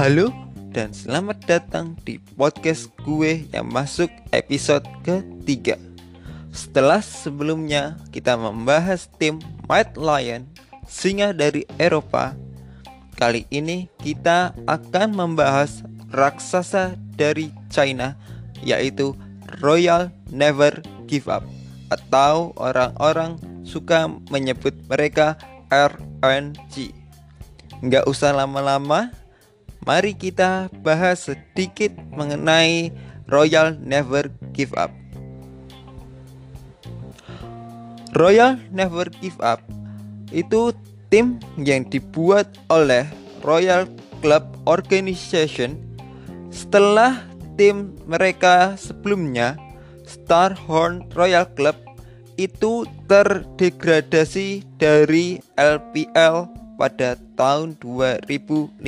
Halo dan selamat datang di podcast gue yang masuk episode ketiga. Setelah sebelumnya kita membahas tim White Lion, singa dari Eropa. Kali ini kita akan membahas raksasa dari China yaitu Royal Never Give Up Atau orang-orang suka menyebut mereka RNG Nggak usah lama-lama, Mari kita bahas sedikit mengenai Royal Never Give Up. Royal Never Give Up itu tim yang dibuat oleh Royal Club Organization setelah tim mereka sebelumnya Starhorn Royal Club itu terdegradasi dari LPL pada tahun 2015.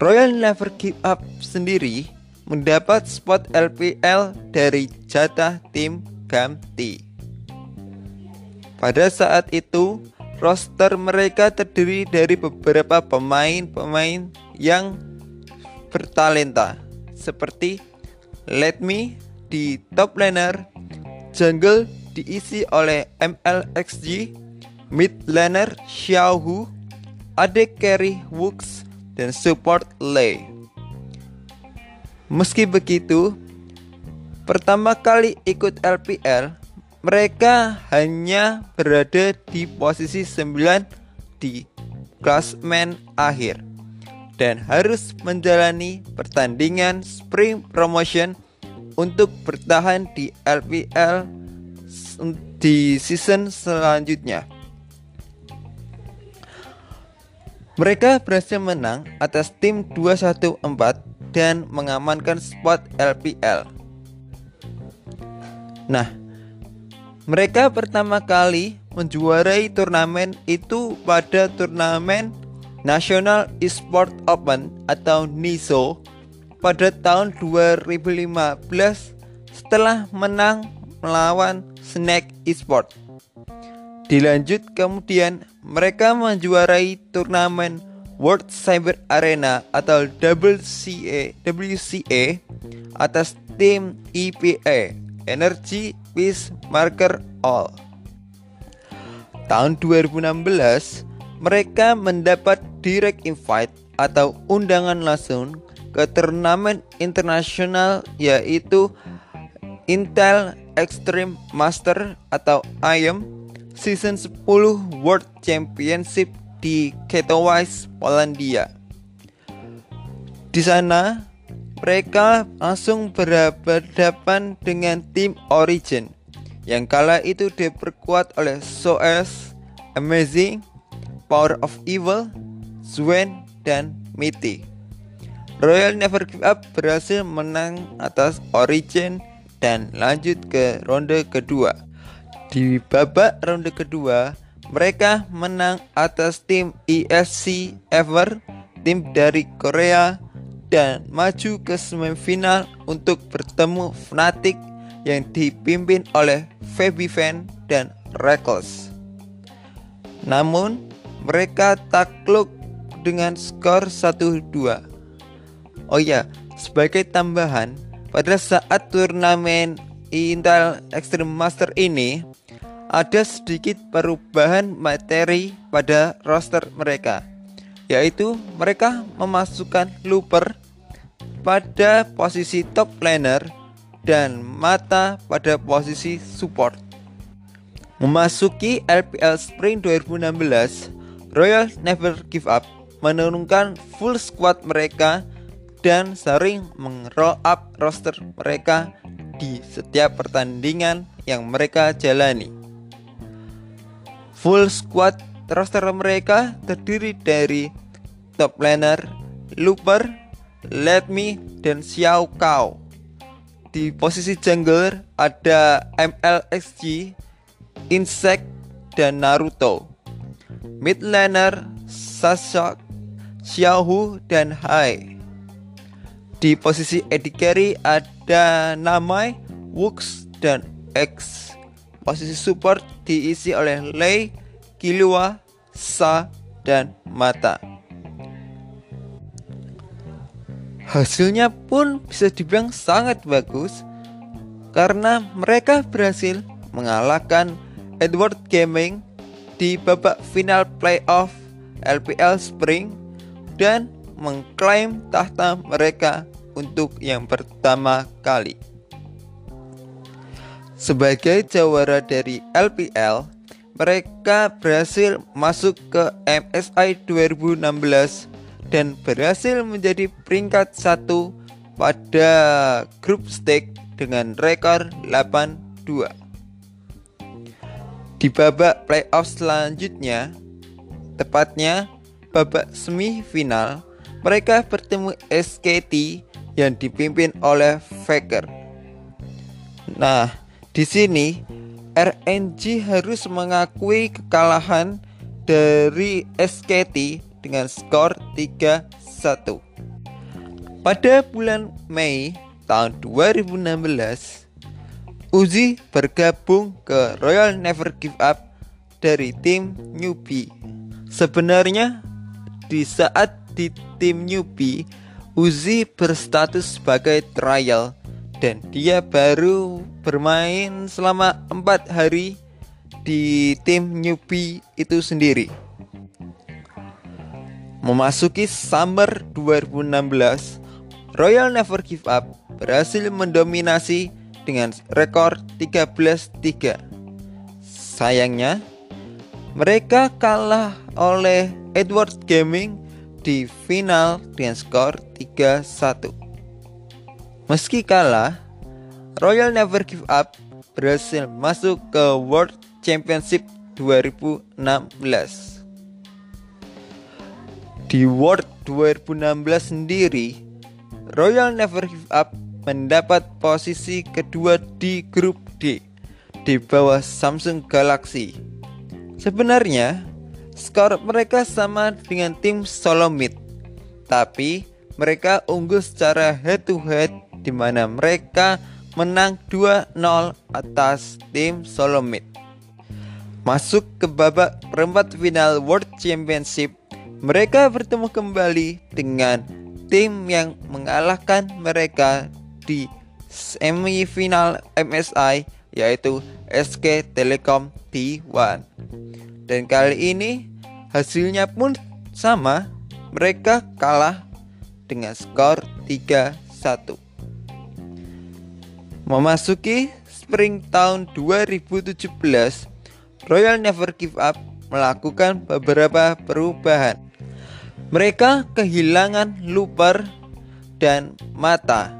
Royal Never Give Up sendiri mendapat spot LPL dari jatah tim ganti. Pada saat itu, roster mereka terdiri dari beberapa pemain-pemain yang bertalenta seperti Let Me di top laner, Jungle diisi oleh MLXG, mid laner Xiao Hu, adik carry Wux, dan support Lei. Meski begitu, pertama kali ikut LPL, mereka hanya berada di posisi 9 di klasmen akhir dan harus menjalani pertandingan spring promotion untuk bertahan di LPL di season selanjutnya. Mereka berhasil menang atas tim 214 dan mengamankan spot LPL. Nah, mereka pertama kali menjuarai turnamen itu pada turnamen National Esport Open atau NISO pada tahun 2015 setelah menang melawan Snack Esport. Dilanjut kemudian mereka menjuarai turnamen World Cyber Arena atau WCA, WCA atas tim EPA Energy Peace Marker All. Tahun 2016, mereka mendapat direct invite atau undangan langsung ke turnamen internasional yaitu Intel Extreme Master atau IEM Season 10 World Championship di Katowice, Polandia. Di sana, mereka langsung berhadapan dengan tim Origin yang kala itu diperkuat oleh SOS, Amazing, Power of Evil, Swen, dan Mitty. Royal Never Give Up berhasil menang atas Origin dan lanjut ke ronde kedua. Di babak ronde kedua, mereka menang atas tim ESC Ever, tim dari Korea, dan maju ke semifinal untuk bertemu Fnatic yang dipimpin oleh Feby Fan dan Reckless. Namun, mereka takluk dengan skor 1-2. Oh ya, sebagai tambahan, pada saat turnamen Intel Extreme Master ini, ada sedikit perubahan materi pada roster mereka, yaitu mereka memasukkan Looper pada posisi top laner dan Mata pada posisi support. Memasuki LPL Spring 2016, Royal Never Give Up menurunkan full squad mereka dan sering mengroll up roster mereka di setiap pertandingan yang mereka jalani. Full squad roster mereka terdiri dari top laner, looper, let me, dan xiao kao. Di posisi jungler ada MLXG, Insect, dan Naruto. Mid laner Sasha, Xiaohu, dan Hai. Di posisi AD carry ada Namai, Wux, dan X. Posisi support diisi oleh Lei, Killua, Sa, dan Mata. Hasilnya pun bisa dibilang sangat bagus karena mereka berhasil mengalahkan Edward Gaming di babak final playoff LPL Spring dan mengklaim tahta mereka untuk yang pertama kali. Sebagai jawara dari LPL, mereka berhasil masuk ke MSI 2016 dan berhasil menjadi peringkat satu pada grup stage dengan rekor 8-2. Di babak playoff selanjutnya, tepatnya babak semifinal, mereka bertemu SKT yang dipimpin oleh Faker. Nah, di sini RNG harus mengakui kekalahan dari SKT dengan skor 3-1. Pada bulan Mei tahun 2016, Uzi bergabung ke Royal Never Give Up dari tim Newbie. Sebenarnya di saat di tim Newbie, Uzi berstatus sebagai trial dan dia baru bermain selama empat hari di tim Newbie itu sendiri. Memasuki Summer 2016, Royal Never Give Up berhasil mendominasi dengan rekor 13-3. Sayangnya, mereka kalah oleh Edward Gaming di final dengan skor 3-1. Meski kalah, Royal Never Give Up berhasil masuk ke World Championship 2016 di World 2016 sendiri, Royal Never Give Up mendapat posisi kedua di grup D di bawah Samsung Galaxy. Sebenarnya, skor mereka sama dengan tim Solomid, tapi mereka unggul secara head to head di mana mereka menang 2-0 atas tim Solomid. Masuk ke babak perempat final World Championship mereka bertemu kembali dengan tim yang mengalahkan mereka di semifinal MSI yaitu SK Telekom T1. Dan kali ini hasilnya pun sama, mereka kalah dengan skor 3-1. Memasuki spring tahun 2017, Royal Never Give Up melakukan beberapa perubahan. Mereka kehilangan Luper dan Mata.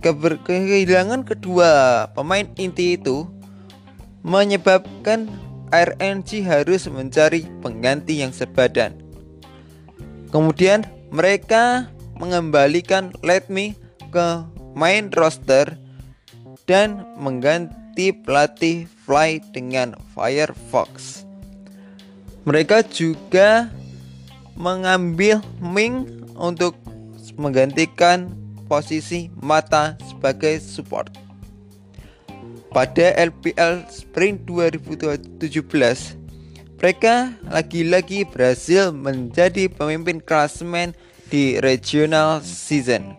Keber kehilangan kedua pemain inti itu menyebabkan RNG harus mencari pengganti yang sebadan. Kemudian mereka mengembalikan Let Me ke main roster dan mengganti pelatih Fly dengan Firefox. Mereka juga mengambil Ming untuk menggantikan posisi Mata sebagai support. Pada LPL Spring 2017, mereka lagi-lagi berhasil menjadi pemimpin klasemen di regional season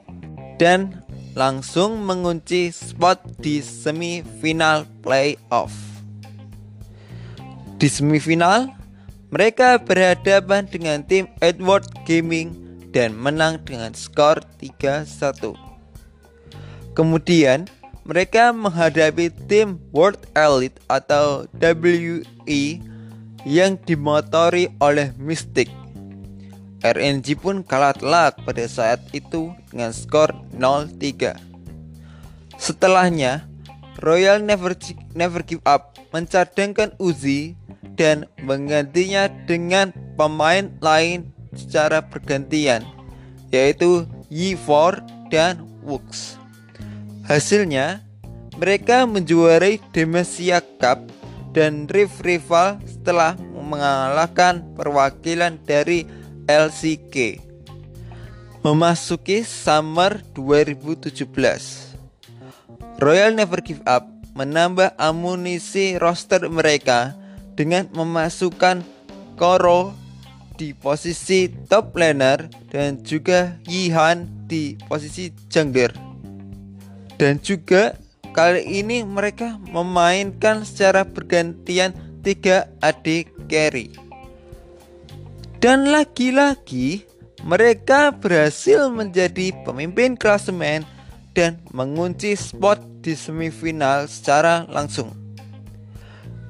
dan langsung mengunci spot di semifinal playoff. Di semifinal, mereka berhadapan dengan tim Edward Gaming dan menang dengan skor 3-1. Kemudian, mereka menghadapi tim World Elite atau WE yang dimotori oleh Mystic. RNG pun kalah telak pada saat itu dengan skor 0-3. Setelahnya, Royal Never, Never Give Up mencadangkan Uzi dan menggantinya dengan pemain lain secara bergantian yaitu Yi4 dan Wux. Hasilnya mereka menjuarai Demesia Cup dan Rift Rival setelah mengalahkan perwakilan dari LCK. Memasuki Summer 2017, Royal Never Give Up menambah amunisi roster mereka dengan memasukkan Koro di posisi top laner dan juga Yihan di posisi jungler. Dan juga kali ini mereka memainkan secara bergantian tiga adik carry. Dan lagi-lagi mereka berhasil menjadi pemimpin klasemen dan mengunci spot di semifinal secara langsung.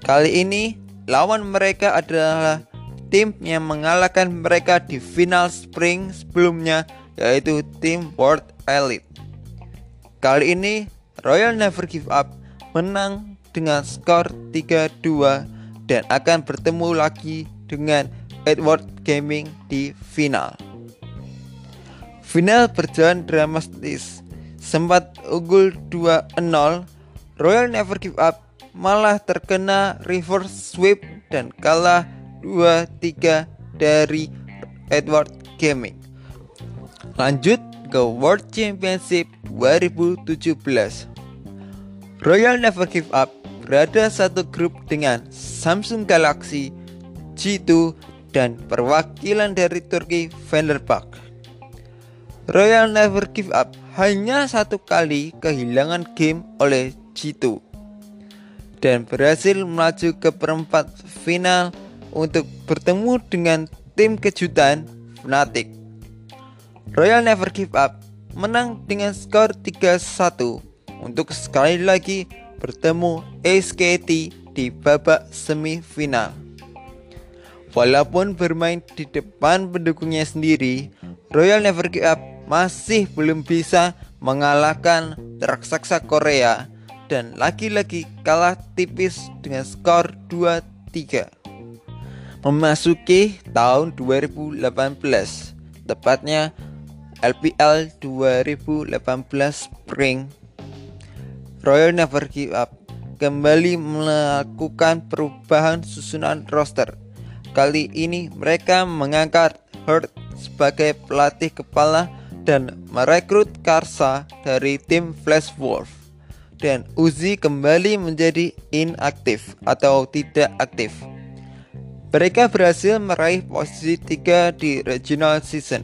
Kali ini lawan mereka adalah tim yang mengalahkan mereka di final spring sebelumnya yaitu tim World Elite. Kali ini Royal Never Give Up menang dengan skor 3-2 dan akan bertemu lagi dengan Edward Gaming di final. Final berjalan dramatis. Sempat unggul 2-0, Royal Never Give Up malah terkena reverse sweep dan kalah 2-3 dari Edward Gaming. Lanjut ke World Championship 2017. Royal Never Give Up berada satu grup dengan Samsung Galaxy G2 dan perwakilan dari Turki Fenerbahce. Royal Never Give Up hanya satu kali kehilangan game oleh G2 dan berhasil melaju ke perempat final untuk bertemu dengan tim kejutan Fnatic. Royal Never Give Up menang dengan skor 3-1 untuk sekali lagi bertemu SKT di babak semifinal. Walaupun bermain di depan pendukungnya sendiri, Royal Never Give Up masih belum bisa mengalahkan raksasa Korea dan lagi-lagi kalah tipis dengan skor 2-3. Memasuki tahun 2018, tepatnya LPL 2018 Spring Royal Never Give Up kembali melakukan perubahan susunan roster. Kali ini mereka mengangkat Hurt sebagai pelatih kepala dan merekrut Karsa dari tim Flash Wolf. Dan Uzi kembali menjadi inaktif atau tidak aktif. Mereka berhasil meraih posisi 3 di regional season.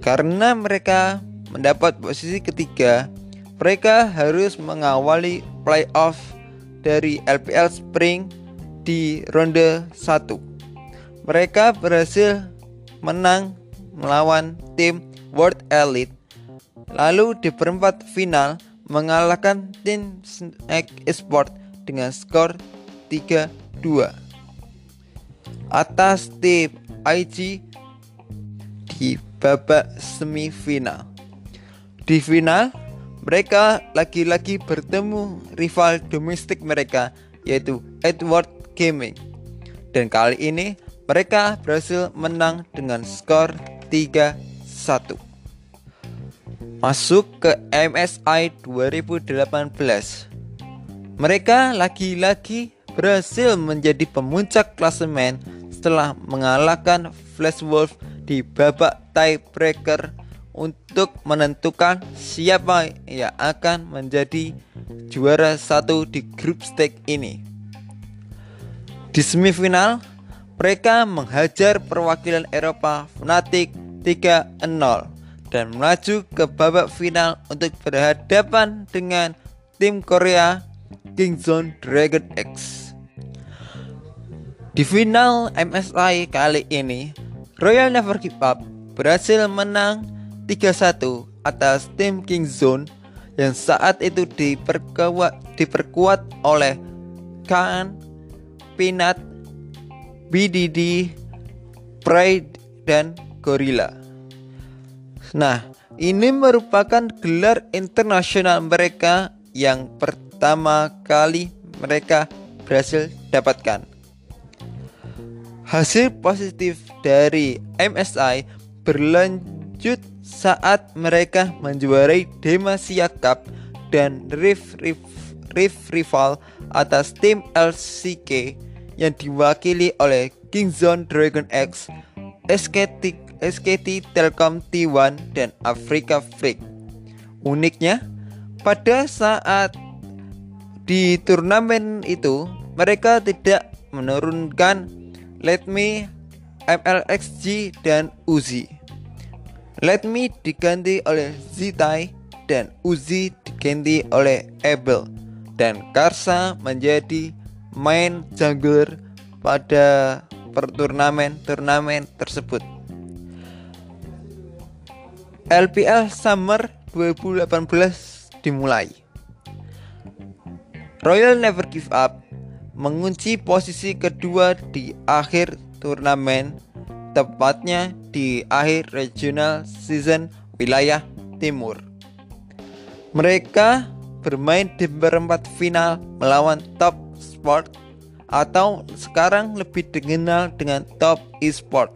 Karena mereka mendapat posisi ketiga, mereka harus mengawali playoff dari LPL Spring di ronde 1. Mereka berhasil menang melawan tim World Elite. Lalu di perempat final mengalahkan tim Snake Esport dengan skor 3-2 atas tim IG di babak semifinal. Di final, mereka lagi-lagi bertemu rival domestik mereka yaitu Edward Gaming. Dan kali ini mereka berhasil menang dengan skor 3-1. Masuk ke MSI 2018. Mereka lagi-lagi berhasil menjadi pemuncak klasemen setelah mengalahkan Flash Wolf di babak tiebreaker untuk menentukan siapa yang akan menjadi juara satu di grup stage ini. Di semifinal, mereka menghajar perwakilan Eropa Fnatic 3-0 dan melaju ke babak final untuk berhadapan dengan tim Korea Kingzone Dragon X. Di final MSI kali ini, Royal Never Give Up berhasil menang 3-1 atas tim King Zone yang saat itu diperkuat, diperkuat oleh Khan, Peanut, BDD, Pride, dan Gorilla. Nah, ini merupakan gelar internasional mereka yang pertama kali mereka berhasil dapatkan. Hasil positif dari MSI berlanjut saat mereka menjuarai Demacia Cup dan Rift, Rift, Rift Rival atas tim LCK yang diwakili oleh Kingzone Dragon X, SKT, SKT Telkom T1 dan Afrika Freak. Uniknya, pada saat di turnamen itu mereka tidak menurunkan Let Me MLXG dan Uzi. Let Me diganti oleh Zitai dan Uzi diganti oleh Abel dan Karsa menjadi main jungler pada perturnamen-turnamen tersebut. LPL Summer 2018 dimulai. Royal Never Give Up mengunci posisi kedua di akhir turnamen, tepatnya di akhir regional season wilayah timur. Mereka bermain di perempat final melawan Top Sport atau sekarang lebih dikenal dengan Top Esport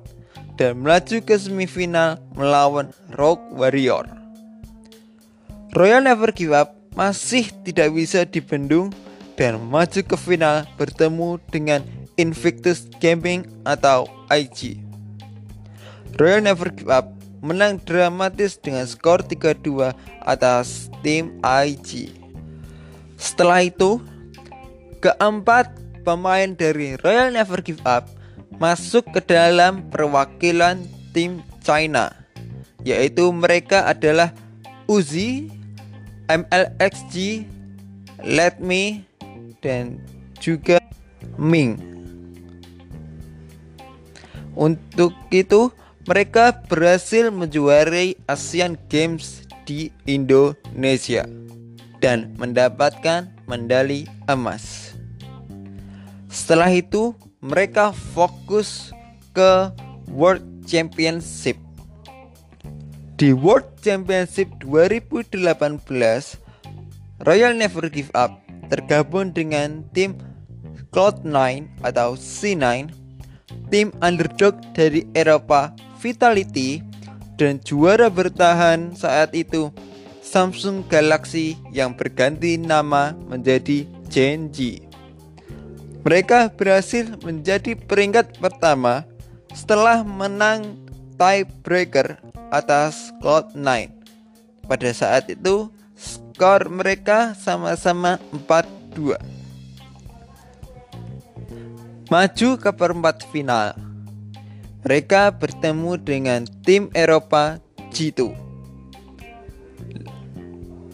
dan melaju ke semifinal melawan Rogue Warrior. Royal Never Give Up masih tidak bisa dibendung dan maju ke final bertemu dengan Invictus Gaming atau IG. Royal Never Give Up menang dramatis dengan skor 3-2 atas tim IG. Setelah itu, keempat pemain dari Royal Never Give Up masuk ke dalam perwakilan tim China, yaitu mereka adalah Uzi, MLXG, Let Me, dan juga Ming. Untuk itu, mereka berhasil menjuarai Asian Games di Indonesia dan mendapatkan medali emas. Setelah itu, mereka fokus ke World Championship. Di World Championship 2018, Royal Never Give Up tergabung dengan tim Cloud9 atau C9, tim underdog dari Eropa Vitality, dan juara bertahan saat itu Samsung Galaxy yang berganti nama menjadi Genji. Mereka berhasil menjadi peringkat pertama setelah menang tiebreaker atas Cloud9. Pada saat itu, skor mereka sama-sama 4-2. Maju ke perempat final. Mereka bertemu dengan tim Eropa G2.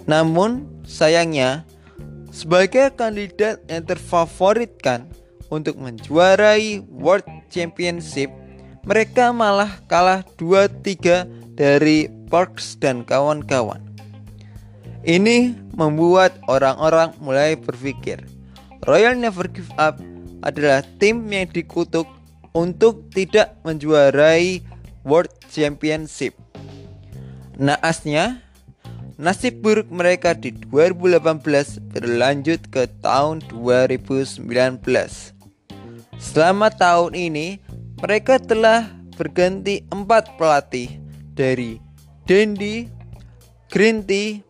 Namun, sayangnya sebagai kandidat yang terfavoritkan untuk menjuarai World Championship, mereka malah kalah 2-3 dari Parks dan kawan-kawan. Ini membuat orang-orang mulai berpikir, Royal Never Give Up adalah tim yang dikutuk untuk tidak menjuarai World Championship. Naasnya, Nasib buruk mereka di 2018 berlanjut ke tahun 2019. Selama tahun ini, mereka telah berganti empat pelatih dari Dendi, Green Tea,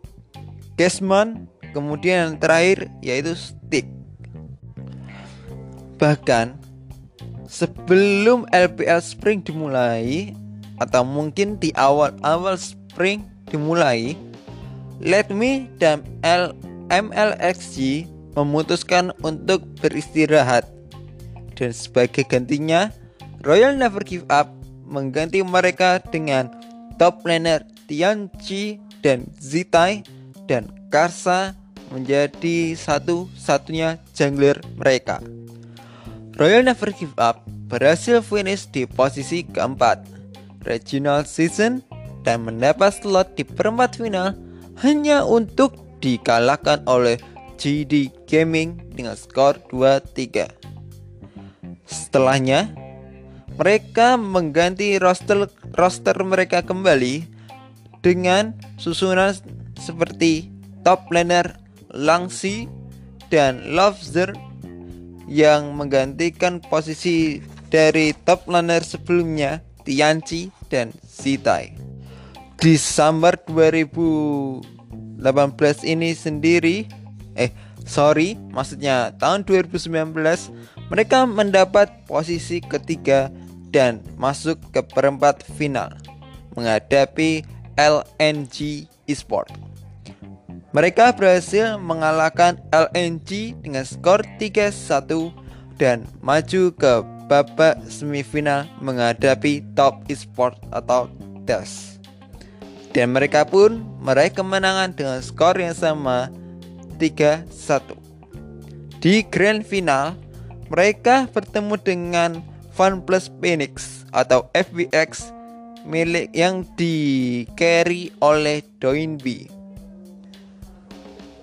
kemudian yang terakhir yaitu Stick. Bahkan sebelum LPL Spring dimulai atau mungkin di awal-awal Spring dimulai, Let Me dan MLXG memutuskan untuk beristirahat dan sebagai gantinya Royal Never Give Up mengganti mereka dengan top laner Tianchi dan Zitai dan Karsa menjadi satu-satunya jungler mereka. Royal Never Give Up berhasil finish di posisi keempat regional season dan mendapat slot di perempat final hanya untuk dikalahkan oleh GD Gaming dengan skor 2-3. Setelahnya, mereka mengganti roster roster mereka kembali dengan susunan seperti top laner Langsi dan Lovezer yang menggantikan posisi dari top laner sebelumnya Tianchi dan Zitai di summer 2018 ini sendiri eh sorry maksudnya tahun 2019 mereka mendapat posisi ketiga dan masuk ke perempat final menghadapi LNG Esport. Mereka berhasil mengalahkan LNG dengan skor 3-1 dan maju ke babak semifinal menghadapi Top Esport atau TES. Dan mereka pun meraih kemenangan dengan skor yang sama 3-1. Di grand final, mereka bertemu dengan Plus Phoenix atau FBX milik yang di carry oleh Doinbi.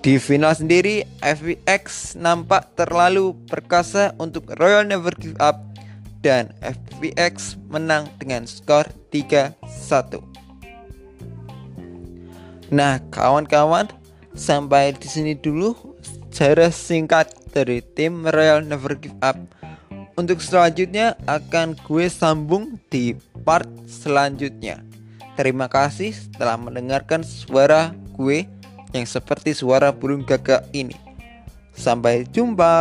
Di final sendiri, FBX nampak terlalu perkasa untuk Royal Never Give Up dan FBX menang dengan skor 3-1. Nah, kawan-kawan, sampai di sini dulu sejarah singkat dari tim Royal Never Give Up. Untuk selanjutnya akan gue sambung di part selanjutnya. Terima kasih telah mendengarkan suara gue yang seperti suara burung gagak ini. Sampai jumpa.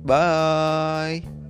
Bye.